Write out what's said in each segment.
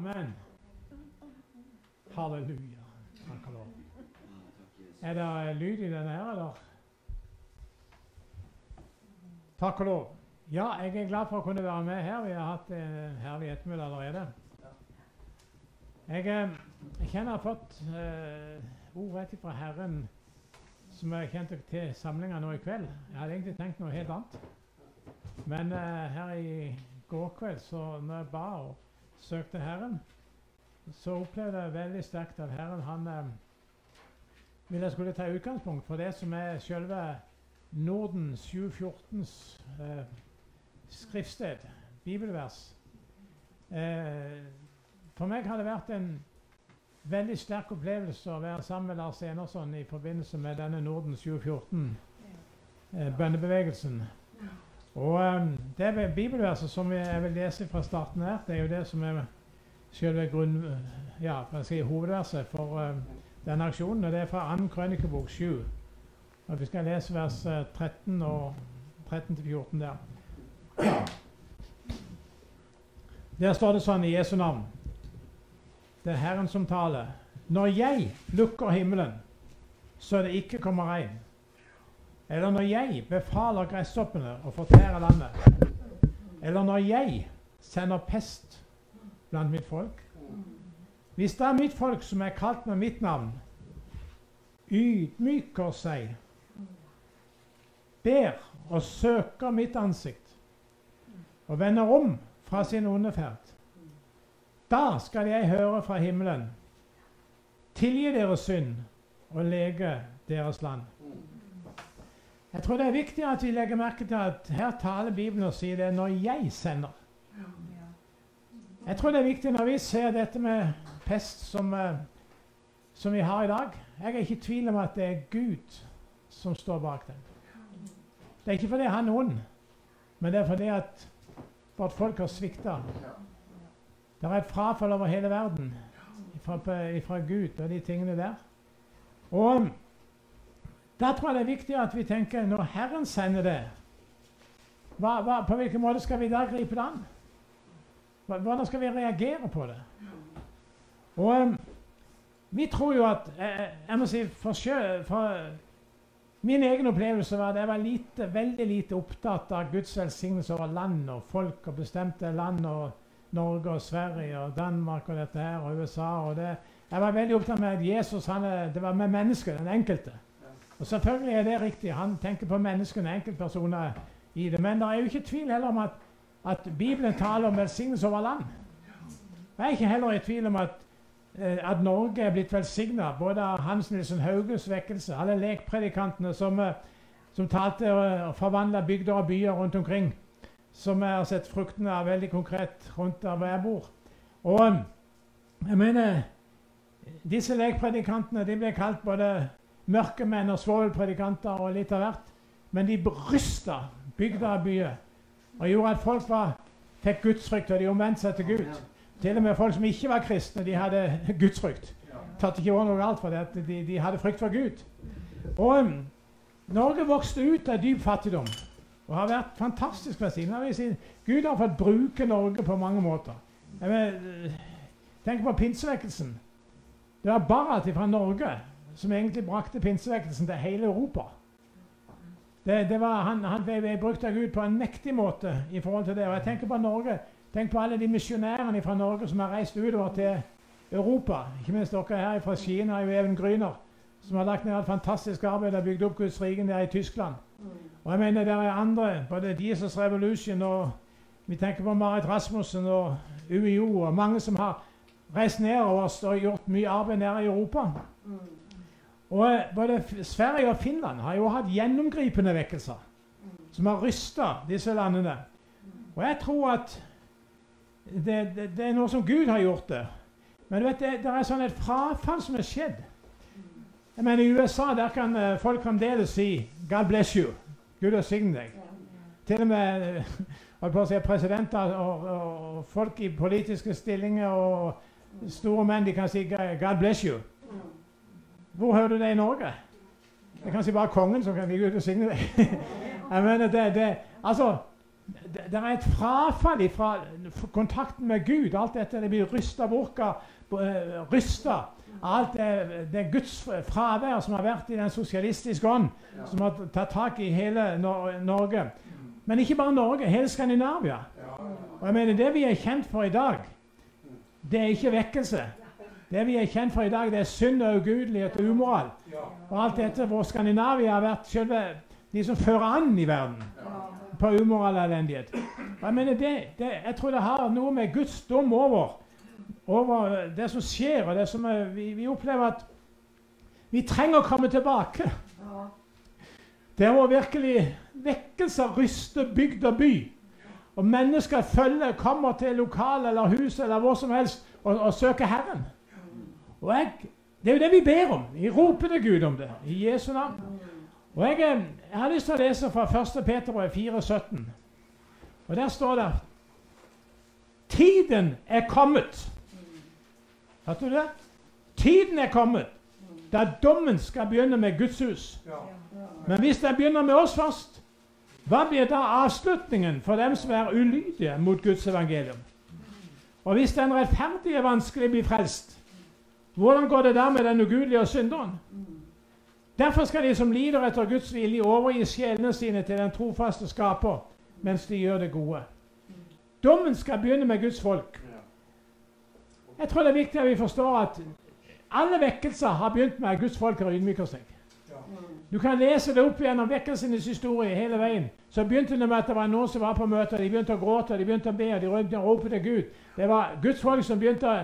Amen. Halleluja. Takk og lov. Er det lyd i denne her, eller? Takk og lov. Ja, jeg er glad for å kunne være med her. Vi har hatt en herlig ettermiddag allerede. Jeg, eh, jeg kjenner jeg har fått uh, ord rett fra Herren som jeg kjente til samlinga nå i kveld. Jeg hadde egentlig tenkt noe helt annet. Men uh, her i går kveld, så når jeg ba og søkte Herren, så opplevde jeg veldig sterkt at Herren han eh, ville jeg skulle ta utgangspunkt for det som er selve Norden 714s eh, skriftsted, bibelvers. Eh, for meg har det vært en veldig sterk opplevelse å være sammen med Lars Enersson i forbindelse med denne Norden 714, eh, bønnebevegelsen. Og um, det bibelverset som jeg vil lese fra starten her, det er jo det som er selve grunn, ja, si, hovedverset for um, denne aksjonen. Og det er fra 2. Krønikebok 7. Og vi skal lese vers 13 og 13-14 der. Der står det sånn i Jesu navn. Det er Herren som taler. Når jeg lukker himmelen, så det ikke kommer regn, eller når jeg befaler gresshoppene å fortære landet, eller når jeg sender pest blant mitt folk Hvis da mitt folk, som er kalt med mitt navn, ydmyker seg, ber og søker mitt ansikt og vender om fra sin onde ferd, da skal jeg høre fra himmelen, tilgi deres synd og lege deres land. Jeg tror det er viktig at vi legger merke til at her taler Bibelen og sier det når jeg sender. Jeg tror det er viktig når vi ser dette med pest som, uh, som vi har i dag. Jeg er ikke i tvil om at det er Gud som står bak den. Det er ikke fordi han er ond, men det er fordi at vårt folk har svikta. Det er et frafall over hele verden fra Gud og de tingene der. Og da tror jeg det er viktig at vi tenker når Herren sender det, hva, hva, på hvilken måte skal vi da gripe det an? Hvordan skal vi reagere på det? Og um, vi tror jo at Jeg, jeg må si for, sjø, for Min egen opplevelse var at jeg var lite, veldig lite opptatt av Guds velsignelse over land og folk og bestemte land. og Norge og Sverige og Danmark og dette her, og USA. og det. Jeg var veldig opptatt med at Jesus han, det var med mennesket, den enkelte. Og Selvfølgelig er det riktig. Han tenker på menneskene, enkeltpersoner i det. Men det er jo ikke tvil heller om at, at Bibelen taler om velsignelse over land. Jeg er ikke heller i tvil om at, eh, at Norge er blitt velsigna, både av Hans Nilsen Hauges vekkelse, alle lekpredikantene som, eh, som talte og forvandla bygder og byer rundt omkring som jeg har sett fruktene av veldig konkret rundt der hvor jeg bor. Og jeg mener Disse lekpredikantene de ble kalt både mørkemenn og svovelpredikanter og litt av hvert. Men de brysta bygda og byer og gjorde at folk var, fikk gudsfrykt, og de omvendte seg til Gud. Til og med folk som ikke var kristne, de hadde gudsfrykt. Tatt ikke over noe galt for det, de, de hadde frykt for Gud. Og Norge vokste ut av dyp fattigdom og har vært fantastisk velsignet. Gud har fått bruke Norge på mange måter. Jeg tenk på pinsevekkelsen. Det var Barat fra Norge som egentlig brakte pinsevekkelsen til hele Europa. Det, det var, han, han ble brukt av Gud på en mektig måte i forhold til det. Og jeg tenker på Norge. Tenk på alle de misjonærene fra Norge som har reist utover til Europa. Ikke minst dere her fra Kina, jo Even Gryner, som har lagt ned et fantastisk arbeid og bygd opp Guds rike der i Tyskland. Og jeg mener det er andre, både Jesus Revolution og vi tenker på Marit Rasmussen og UiO og mange som har reist nedover og gjort mye arbeid nede i Europa. Og eh, Både Sverige og Finland har jo hatt gjennomgripende vekkelser som har rysta disse landene. Og jeg tror at det, det, det, er noe som Gud har gjort det. Men du vet, det, det er sånn et frafall som er skjedd. Jeg mener I USA der kan eh, folk fremdeles si 'God bless you'. Gud velsigne deg. Til og med eh, si, presidenter og, og, folk i politiske stillinger og store menn de kan si 'God bless you'. Hvor hører du det i Norge? Det er kanskje bare kongen som kan ligge ute og synge deg. Jeg mener det, det, altså, det, det er et frafall fra kontakten med Gud. Alt dette det blir rysta bort. Uh, rysta. Alt det, det Guds fravær som har vært i den sosialistiske ånd, som har tatt tak i hele Nor Norge. Men ikke bare Norge, hele Skandinavia. Og jeg mener Det vi er kjent for i dag, det er ikke vekkelse. Det vi er kjent for i dag, det er synd og ugudelighet og umoral. Og alt dette hvor Skandinavia har vært selve de som fører an i verden på umoral og elendighet. Jeg mener det, det, jeg tror det har noe med Guds dom over, over det som skjer, og det som er, vi, vi, opplever at vi trenger å komme tilbake. Det må virkelig vekkelser ryste bygd og by. Og mennesker følger, kommer til lokal eller hus eller hvor som helst og, og søker Herren. Og jeg, Det er jo det vi ber om. Vi roper til Gud om det i Jesu navn. Og jeg, eh, jeg, har lyst til å lese fra 1. Peter 4,17. Og der står det Tiden er kommet. Hørte du det? Tiden er kommet da dommen skal begynne med Guds hus. Men hvis den begynner med oss først, hva blir da avslutningen for dem som er ulydige mot Guds evangelium? Og hvis den rettferdige vanskelig blir frelst, hvordan går det der med den ugudelige og synderen? Derfor skal de som lider etter Guds vilje, overgi sjelene sine til den trofaste skaper mens de gjør det gode. Dommen skal begynne med Guds folk. Jeg tror det er viktig at vi forstår at alle vekkelser har begynt med at Guds folk har ydmyket seg. Du kan lese det opp gjennom vekkelsenes historie hele veien. Så begynte det med at det var noen som var på møter. De begynte å gråte, de begynte å be, og de begynte å rope til Gud. Det var Guds folk som begynte å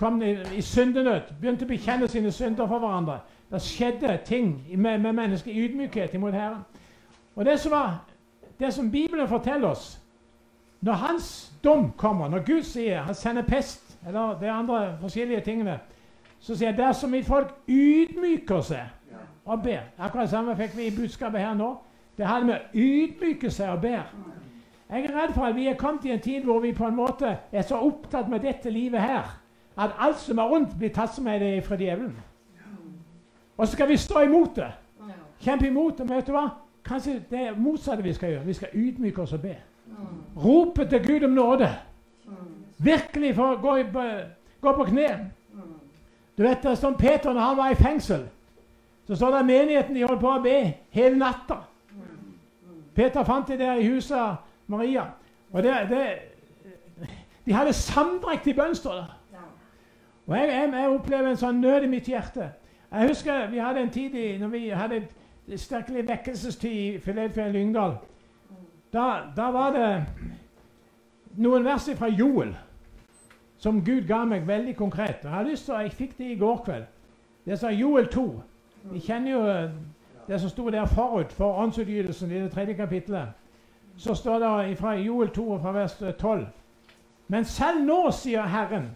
komme i, i syndenød, begynte å bekjenne sine synder for hverandre. Det skjedde ting med, med menneskelig ydmykhet imot Herren. Og det som, var, det som Bibelen forteller oss Når Hans dom kommer, når Gud sier han sender pest, eller de andre forskjellige tingene, så sier han dersom mitt folk ydmyker seg og ber Akkurat det samme fikk vi i budskapet her nå. Det hadde med ydmyke seg og ber. Jeg er redd for at vi er kommet i en tid hvor vi på en måte er så opptatt med dette livet her at alt som er rundt, blir tatt som er det fra djevelen. Og så skal vi stå imot det. Kjempe imot det. Men vet du hva? Kanskje det er motsatte vi skal gjøre. Vi skal ydmyke oss og be. Rope til Gud om nåde. Virkelig for å gå, på, gå på kne. Du vet, det Som Peter når han var i fengsel, så står det menigheten de holdt på å be hele natta. Peter fant de der i huset Maria. Og det, det, De hadde samdrekt i bønn, står det. Og jeg, jeg, jeg opplever en sånn nød i mitt hjerte. Jeg husker vi hadde en tid i, når vi hadde en sterkelig vekkelsestid i Filadelfia Lyngdal. Da, da, var det noen vers fra Joel som Gud ga meg veldig konkret. Jeg har lyst til, jeg fikk det i går kveld. Det sa Joel 2. Vi kjenner jo eh, det som sto der forut for åndsutgytelsen i det tredje kapittelet. Så står det fra Joel 2 og fra vers 12. Men selv nå, sier Herren,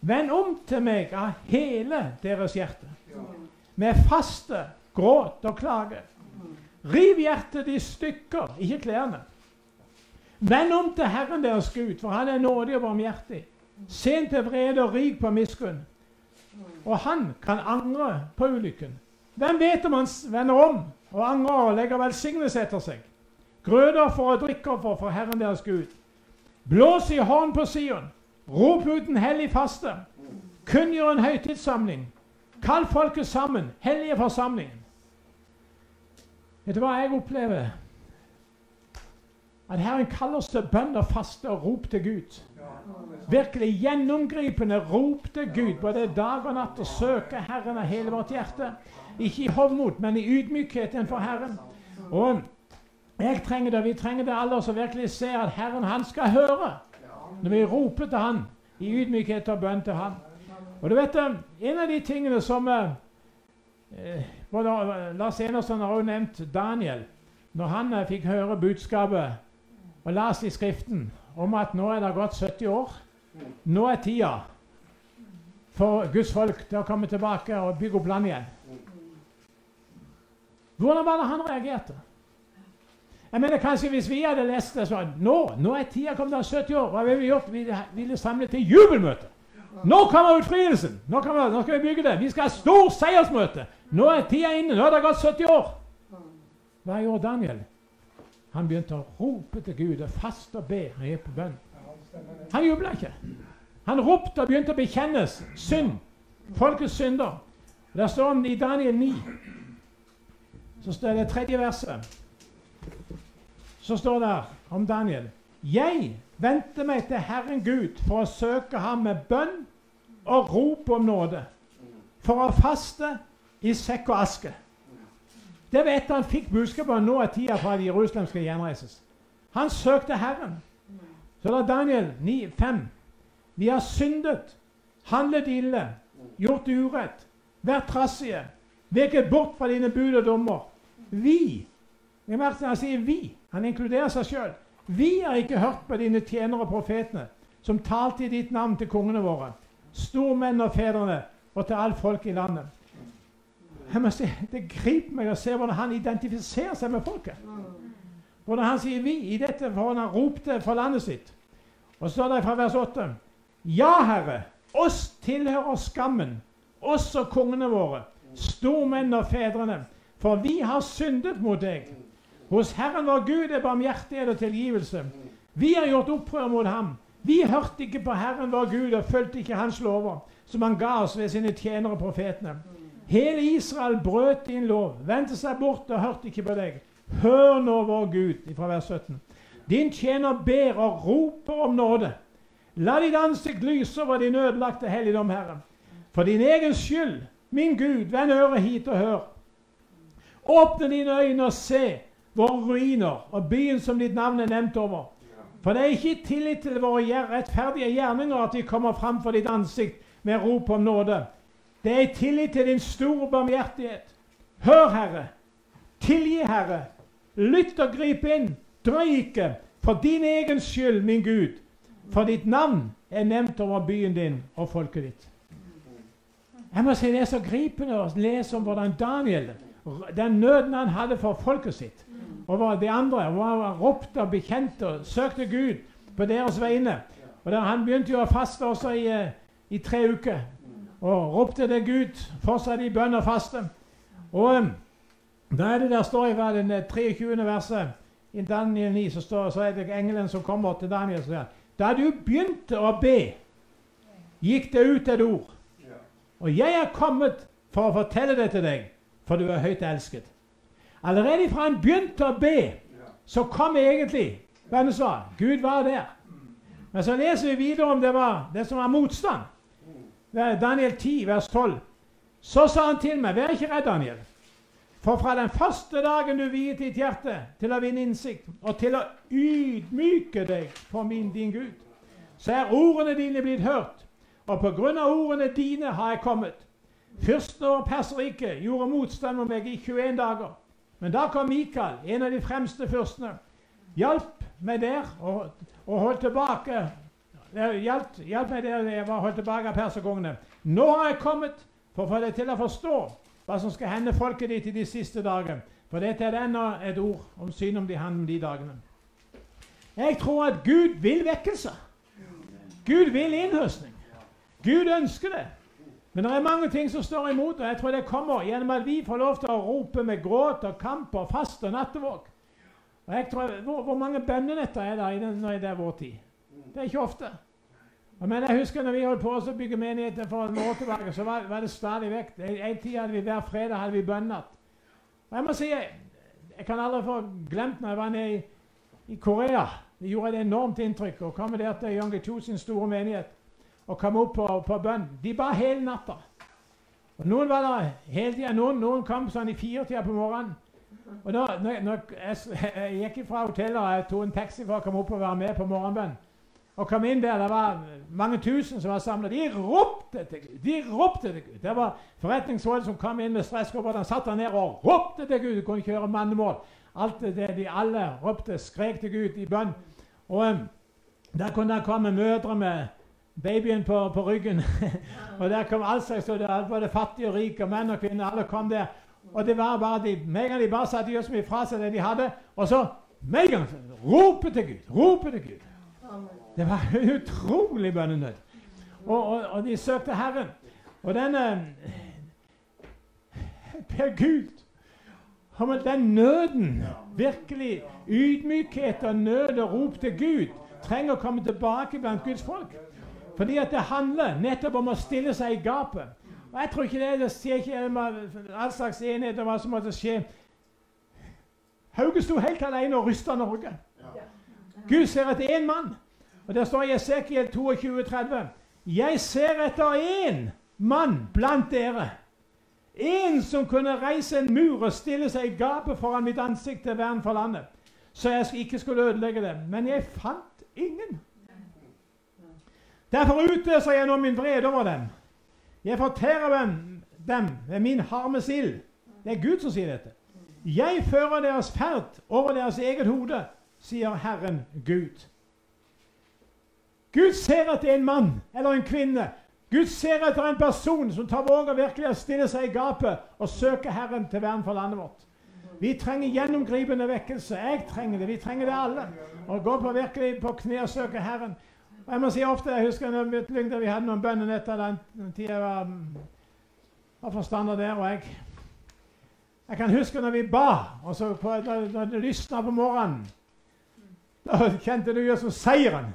vend om til meg av hele deres hjerte med faste, gråt og klage. Riv hjertet i stykker, ikke klærne. Vend om til Herren deres Gud, for Han er nådig og barmhjertig. Sent til vrede og rik på miskunn. Og han kan angre på ulykken. Hvem vet om han vender om og angrer og legger velsignelse etter seg? Grøder for å drikke for, for Herren deres Gud. Blås i hånd på Sion. Rop ut en hellig faste. Kunngjør en høytidssamling. Kall folket sammen. Hellige forsamling. Vet du hva jeg opplever? At Herren kaller oss til bønn og faste og rop til Gud. Virkelig gjennomgripende rop til Gud både dag og natt og søke Herren av hele vårt hjerte. Ikke i hovmot, men i ydmykhet for Herren. Og jeg trenger det, vi trenger det alle som virkelig ser at Herren, han skal høre når vi roper til Han i ydmykhet og bønn til Han. Og du vet, eh, En av de tingene som eh, både Lars Enersen har også nevnt Daniel. Når han eh, fikk høre budskapet og leste i Skriften om at nå er det gått 70 år Nå er tida for Guds folk til å komme tilbake og bygge opp landet igjen. Hvordan var det han reagerte? Jeg mener kanskje Hvis vi hadde lest det sånn Nå nå er tida kommet av 70 år. Hva ville vi gjort? Vi ville samlet til jubelmøte. Nå kommer utfrielsen! Nå, kommer, nå, skal vi bygge det. Vi skal ha stor seiersmøte! Nå er tida inne. Nå har det gått 70 år. Hva gjorde Daniel? Han begynte å rope til Gud og faste og be. Han gikk på bønn. Han jubla ikke. Han ropte og begynte å bekjennes synd. Folkets synder. Der står han i Daniel 9. Så står det tredje verset. Så står det om Daniel. Jeg vendte meg til Herren Gud for å søke ham med bønn og rop om nåde. For å faste i sekk og aske. Det vet han fikk budskapet om nå er tida for at Jerusalem skal gjenreises. Han søkte Herren. Så da Daniel 9, 5. Vi har syndet, handlet ille, gjort urett, vært trassige, veket bort fra dine bud og dommer. Vi Han sier 'vi'. Han inkluderer seg sjøl. Vi har ikke hørt på dine tjenere og profetene, som talte i ditt navn til kongene våre, stormenn og fedrene, og til alt folk i landet. Si, Det griper meg å se hvordan han identifiserer seg med folket. Hvordan han sier 'vi' i dette, for han ropte for landet sitt. Og så står det fra vers 8.: Ja, Herre, oss tilhører skammen, oss og kongene våre, stormenn og fedrene, for vi har syndet mot deg. Hos Herren vår Gud er barmhjertighet og tilgivelse. Vi har gjort opprør mot ham. Vi hørte ikke på Herren vår Gud og fulgte ikke Hans lover, som Han ga oss ved sine tjenere profetene. Hele Israel brøt din lov, vendte seg bort og hørte ikke på deg. Hør nå vår Gud, fra vers 17. Din tjener ber og roper om nåde. La ditt ansikt lyse over din ødelagte helligdom, Herre. For din egen skyld, min Gud, vend øret hit og hør. Åpne dine øyne og se våre ruiner og byen som ditt navn er nevnt over. For det er ikke tillit til våre rettferdige gjerninger at vi kommer fram for ditt ansikt med rop om nåde. Det er tillit til din store barmhjertighet. Hør, Herre. Tilgi, Herre. Lytt og grip inn. Drøy ikke. For din egen skyld, min Gud. For ditt navn er nevnt over byen din og folket ditt. Jeg må si Det er så gripende å lese om hvordan Daniel, den nøden han hadde for folket sitt, og de andre, og ropte og bekjente og søkte Gud på deres vegne. Og der, Han begynte jo å faste også i, eh, i tre uker og ropte til Gud, fortsatt i bønn og faste. Og um, da er det der står i den 23. Eh, verset i Daniel 9, så, står, så er det engelen som kommer til Daniel og sier Da du begynte å be, gikk det ut et ord. Og jeg er kommet for å fortelle det til deg, for du er høyt elsket. Allerede fra han begynte å be, så kom egentlig bønnesvar. Gud var der. Men så leser vi videre om det var det som var motstand. Daniel 10, vers 12. Så sa han til meg, vær ikke redd, Daniel. For fra den første dagen du viet ditt hjerte til å vinne innsikt, og til å ydmyke deg for min, din Gud, så er ordene dine blitt hørt, og på grunn av ordene dine har jeg kommet. Fyrsten over Perserriket gjorde motstand mot meg i 21 dager. Men da kom Mikael, en av de fremste fyrstene, hjalp meg der og, og holdt tilbake Hjalp, hjalp meg der jeg var holdt tilbake av perserkongene. Nå har jeg kommet for å få deg til å forstå hva som skal hende folket ditt i de siste dager. For dette er ennå et ord om syn om de handler de dagene. Jeg tror at Gud vil vekkelse. Gud vil innhøstning. Gud ønsker det. Men det er mange ting som står imot, og jeg tror det kommer gjennom at vi får lov til å rope med gråt og kamp og fast og nattevåk. Og jeg tror, Hvor, hvor mange bønnenetter er det i den, når det er vår tid? Det er ikke ofte. Men jeg husker når vi holdt på å bygge menigheter for en år tilbake, så var, var det stadig vekk. En tid hadde vi hver fredag hadde vi bønnatt. Og jeg må si, jeg, jeg kan aldri få glemt når jeg var nede i, i Korea. Det gjorde et enormt inntrykk. å komme der til Young Chu sin store menighet og kom opp på, på bønn. De ba hele natta. Og Noen var der hele tida. Noen, noen kom sånn i firetida på morgenen. Og da når, når jeg, jeg, gikk fra hotellet og jeg tok en taxi for å komme opp og være med på morgenbønn. Og kom inn der, det var mange tusen som var samla. De ropte til Gud! De ropte til Gud. Det var forretningsrådet som kom inn med stresskopper. Han satt der nede og ropte til Gud! Du kunne kjøre mannemål. Alt det de alle ropte, skrek til Gud i bønn. Og um, der kunne det komme mødre med babyen på, på ryggen. og der kom alt slags, både fattige og rike, og menn og kvinner. Alle kom der. Og det var bare de, Med en gang de bare satte så mye fra seg det de hadde, og så med en gang rope til Gud! Rope til Gud! Det var en utrolig bønnenød. Og, og, og, de søkte Herren. Og denne Per Gud den nøden, virkelig ydmykhet og nød og rop til Gud, trenger å komme tilbake blant Guds folk. Fordi at det handler nettopp om å stille seg i gapet. Og Jeg tror ikke det, det skjer ikke all slags enighet om hva som måtte skje. Hauge sto helt alene og rysta Norge. Gud ser etter én mann. Og Der står i Esekiel 22,30.: Jeg ser etter én mann blant dere. En som kunne reise en mur og stille seg i gapet foran mitt ansikt til vern for landet, så jeg ikke skulle ødelegge det. Men jeg fant ingen. Derfor utøser jeg nå min vrede over dem. Jeg fortærer dem, ved min harme sild. Det er Gud som sier dette. Jeg fører deres ferd over deres eget hode, sier Herren Gud. Gud ser etter en mann eller en kvinne. Gud ser etter en person som tar våg og virkelig stiller stille seg i gapet og søke Herren til vern for landet vårt. Vi trenger gjennomgripende vekkelse. Jeg trenger det. Vi trenger det alle. Å gå på virkelig på kne og søke Herren. Og jeg må si ofte, jeg husker når vi hadde noen bønner etter den tida jeg var, var forstander der. og jeg jeg kan huske når vi ba, og så på, da, da det lysna på morgenen Da kjente du jo som seieren.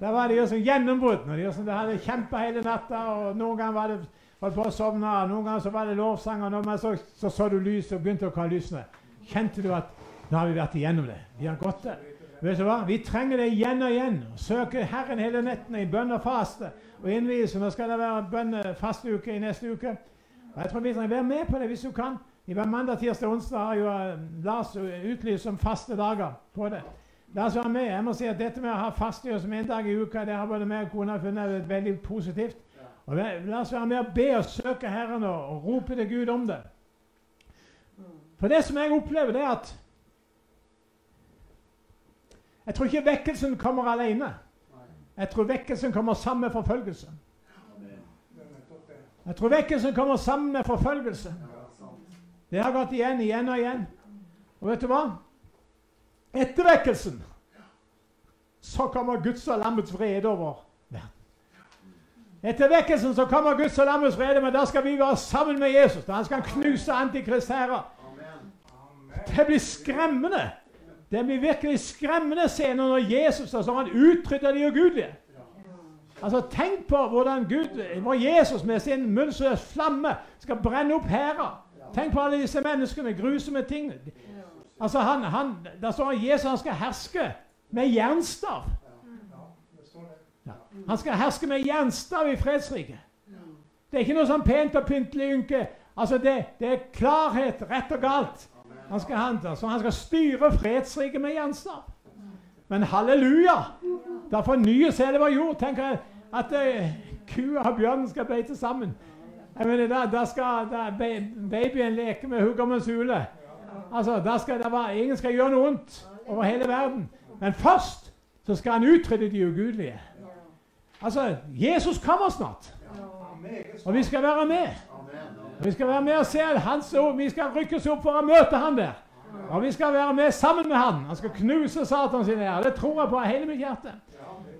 Da var det jo som gjennombrudd. Når de, de hadde kjempa hele natta, og noen ganger var det holdt på å sovne, noen ganger så var det lovsanger, men så, så så du lyset og begynte å lysene. Kjente du at nå har vi vært igjennom det. Vi har gått det. Vet du hva? Vi trenger det igjen og igjen. Søke Herren hele nettene i bønn og faste og innvielse. Nå skal det være bønn-faste-uke i neste uke. Og jeg tror vi trenger være med på det hvis du kan. I hver mandag, tirsdag og onsdag har jo uh, Lars utlyst som faste dager på det. La oss være med. Jeg må si at Dette med å ha faste som en dag i uka det har både meg og kona funnet veldig positivt. Og La oss være med og be og søke Herren og rope til Gud om det. For det som jeg opplever, det er at jeg tror ikke vekkelsen kommer alene. Jeg tror vekkelsen kommer sammen med forfølgelse. Jeg tror vekkelsen kommer sammen med forfølgelse. Det har gått igjen, igjen og igjen. Og vet du hva? Etter vekkelsen så kommer Guds og lammets vrede over verden. Etter vekkelsen så kommer Guds og lammets vrede, men da skal vi være sammen med Jesus. Da han knuse antikrist her. Det blir skremmende. Det blir virkelig skremmende scener når Jesus altså, han utrydder de ugudelige. Altså, Tenk på hvordan Gud, hvor Jesus med sin munnsløs flamme skal brenne opp hæra. Tenk på alle disse menneskene, grusomme ting. Altså, han, han, Der står at Jesus han skal herske med jernstav. Ja. Han skal herske med jernstav i fredsriket. Det er ikke noe sånn pent og pyntelig ynke. Altså, det, det er klarhet, rett og galt. Han skal, handle, så han skal styre fredsriket med jernstav. Men halleluja! Da fornyes hele vår jord. Tenk at uh, kua og bjørnen skal beite sammen. Jeg mener, Da, da skal da, babyen leke med huggermens hule. Altså, da skal det være, Ingen skal gjøre noe vondt over hele verden. Men først så skal han utrydde de ugudelige. Altså, Jesus kommer snart. Og vi skal være med. Vi skal være med og se hans ord. Vi skal rykkes opp for å møte han der. Og vi skal være med sammen med han. Han skal knuse Satan sin ære. Det tror jeg på av hele mitt hjerte.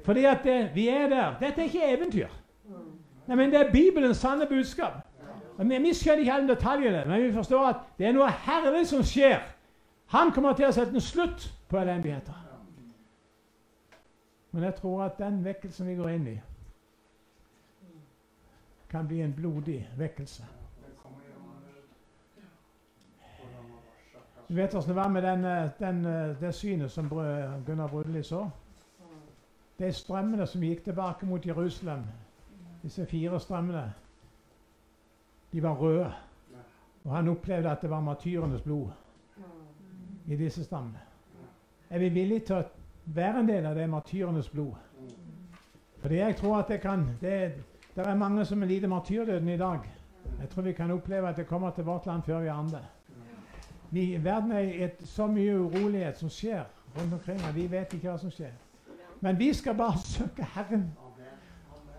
Fordi at det, vi er der. Dette er ikke eventyr. Nei, men Det er Bibelens sanne budskap. Og vi skjønner ikke alle detaljene, men vi forstår at det er noe herlig som skjer. Han kommer til å sette en slutt på elendigheter. Men jeg tror at den vekkelsen vi går inn i, kan bli en blodig vekkelse. Du vet åssen det var med den, eh, den, eh, det synet som Gunnar Brudeli så? De strømmene som gikk tilbake mot Jerusalem, disse fire strømmene, de var røde. Og han opplevde at det var matyrenes blod i disse stammene. Er vi villige til å være en del av det matyrenes blod? Fordi jeg tror at det kan det, det er mange som lider martyrdøden i dag. Jeg tror vi kan oppleve at det kommer til vårt land før vi andre. Vi, verden er et, så mye urolighet som skjer rundt omkring, og vi vet ikke hva som skjer. Men vi skal bare søke Herren.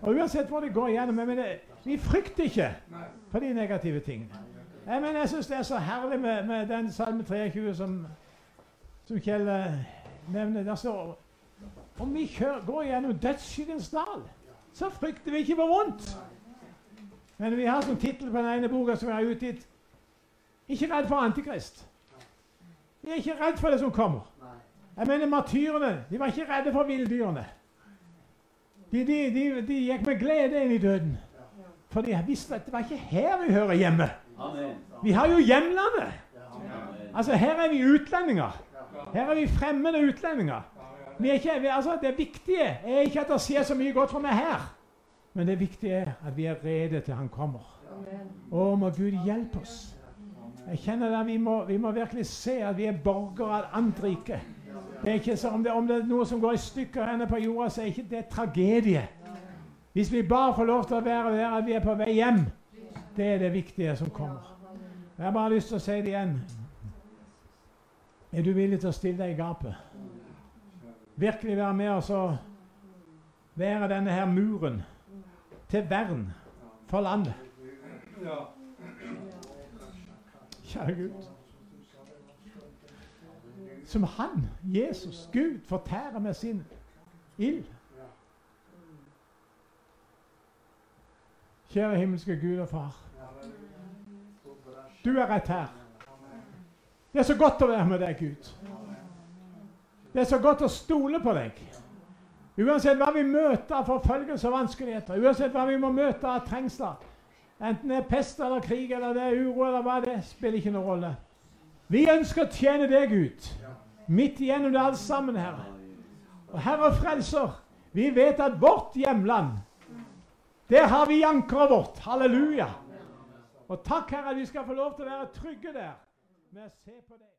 Og Uansett hvor det går igjennom det, Vi frykter ikke for de negative tingene. Jeg, mener, jeg syns det er så herlig med, med den salme 23 som, som Kjell uh, nevner. Der står om vi kjører, går gjennom dødsskyggens dal, så frykter vi ikke for vondt. Men vi har som tittel på den ene boka som vi har utgitt ikke redd for Antikrist. De er ikke redd for det som kommer. Jeg mener Martyrene de var ikke redde for villdyrene. De, de, de, de gikk med glede inn i døden. For de visste at det var ikke her vi hører hjemme. Vi har jo hjemlandet. Altså, Her er vi utlendinger. Her er vi fremmede utlendinger. Vi er ikke, vi, altså, det viktige er ikke at det skjer så mye godt for meg her, men det viktige er at vi er rede til Han kommer. Å, må Gud hjelpe oss. Jeg kjenner det, vi må, vi må virkelig se at vi er borgere av et annet rike. Det er ikke så, om, det, om det er noe som går i stykker henne på jorda, så er ikke det tragedie. Hvis vi bare får lov til å være der at vi er på vei hjem, det er det viktige som kommer. Jeg har bare lyst til å si det igjen. Er du villig til å stille deg i gapet? Virkelig være med og så være denne her muren til vern for landet. Kjære Gud. Som han, Jesus, Gud, fortærer med sin ild. Kjære himmelske Gud og Far. Du er rett her. Det er så godt å være med deg, Gud. Det er så godt å stole på deg. Uansett hva vi møter av forfølgelse og vanskeligheter, uansett hva vi må møte av trengsler, enten det er pest eller krig eller det er uro eller hva det er, spiller ikke noen rolle. Vi ønsker å tjene deg, Gud, midt igjennom det alt sammen, Herre. Og Herre Frelser, vi vet at vårt hjemland, der har vi ankeret vårt. Halleluja. Og takk, Herre, at vi skal få lov til å være trygge der med å se på deg.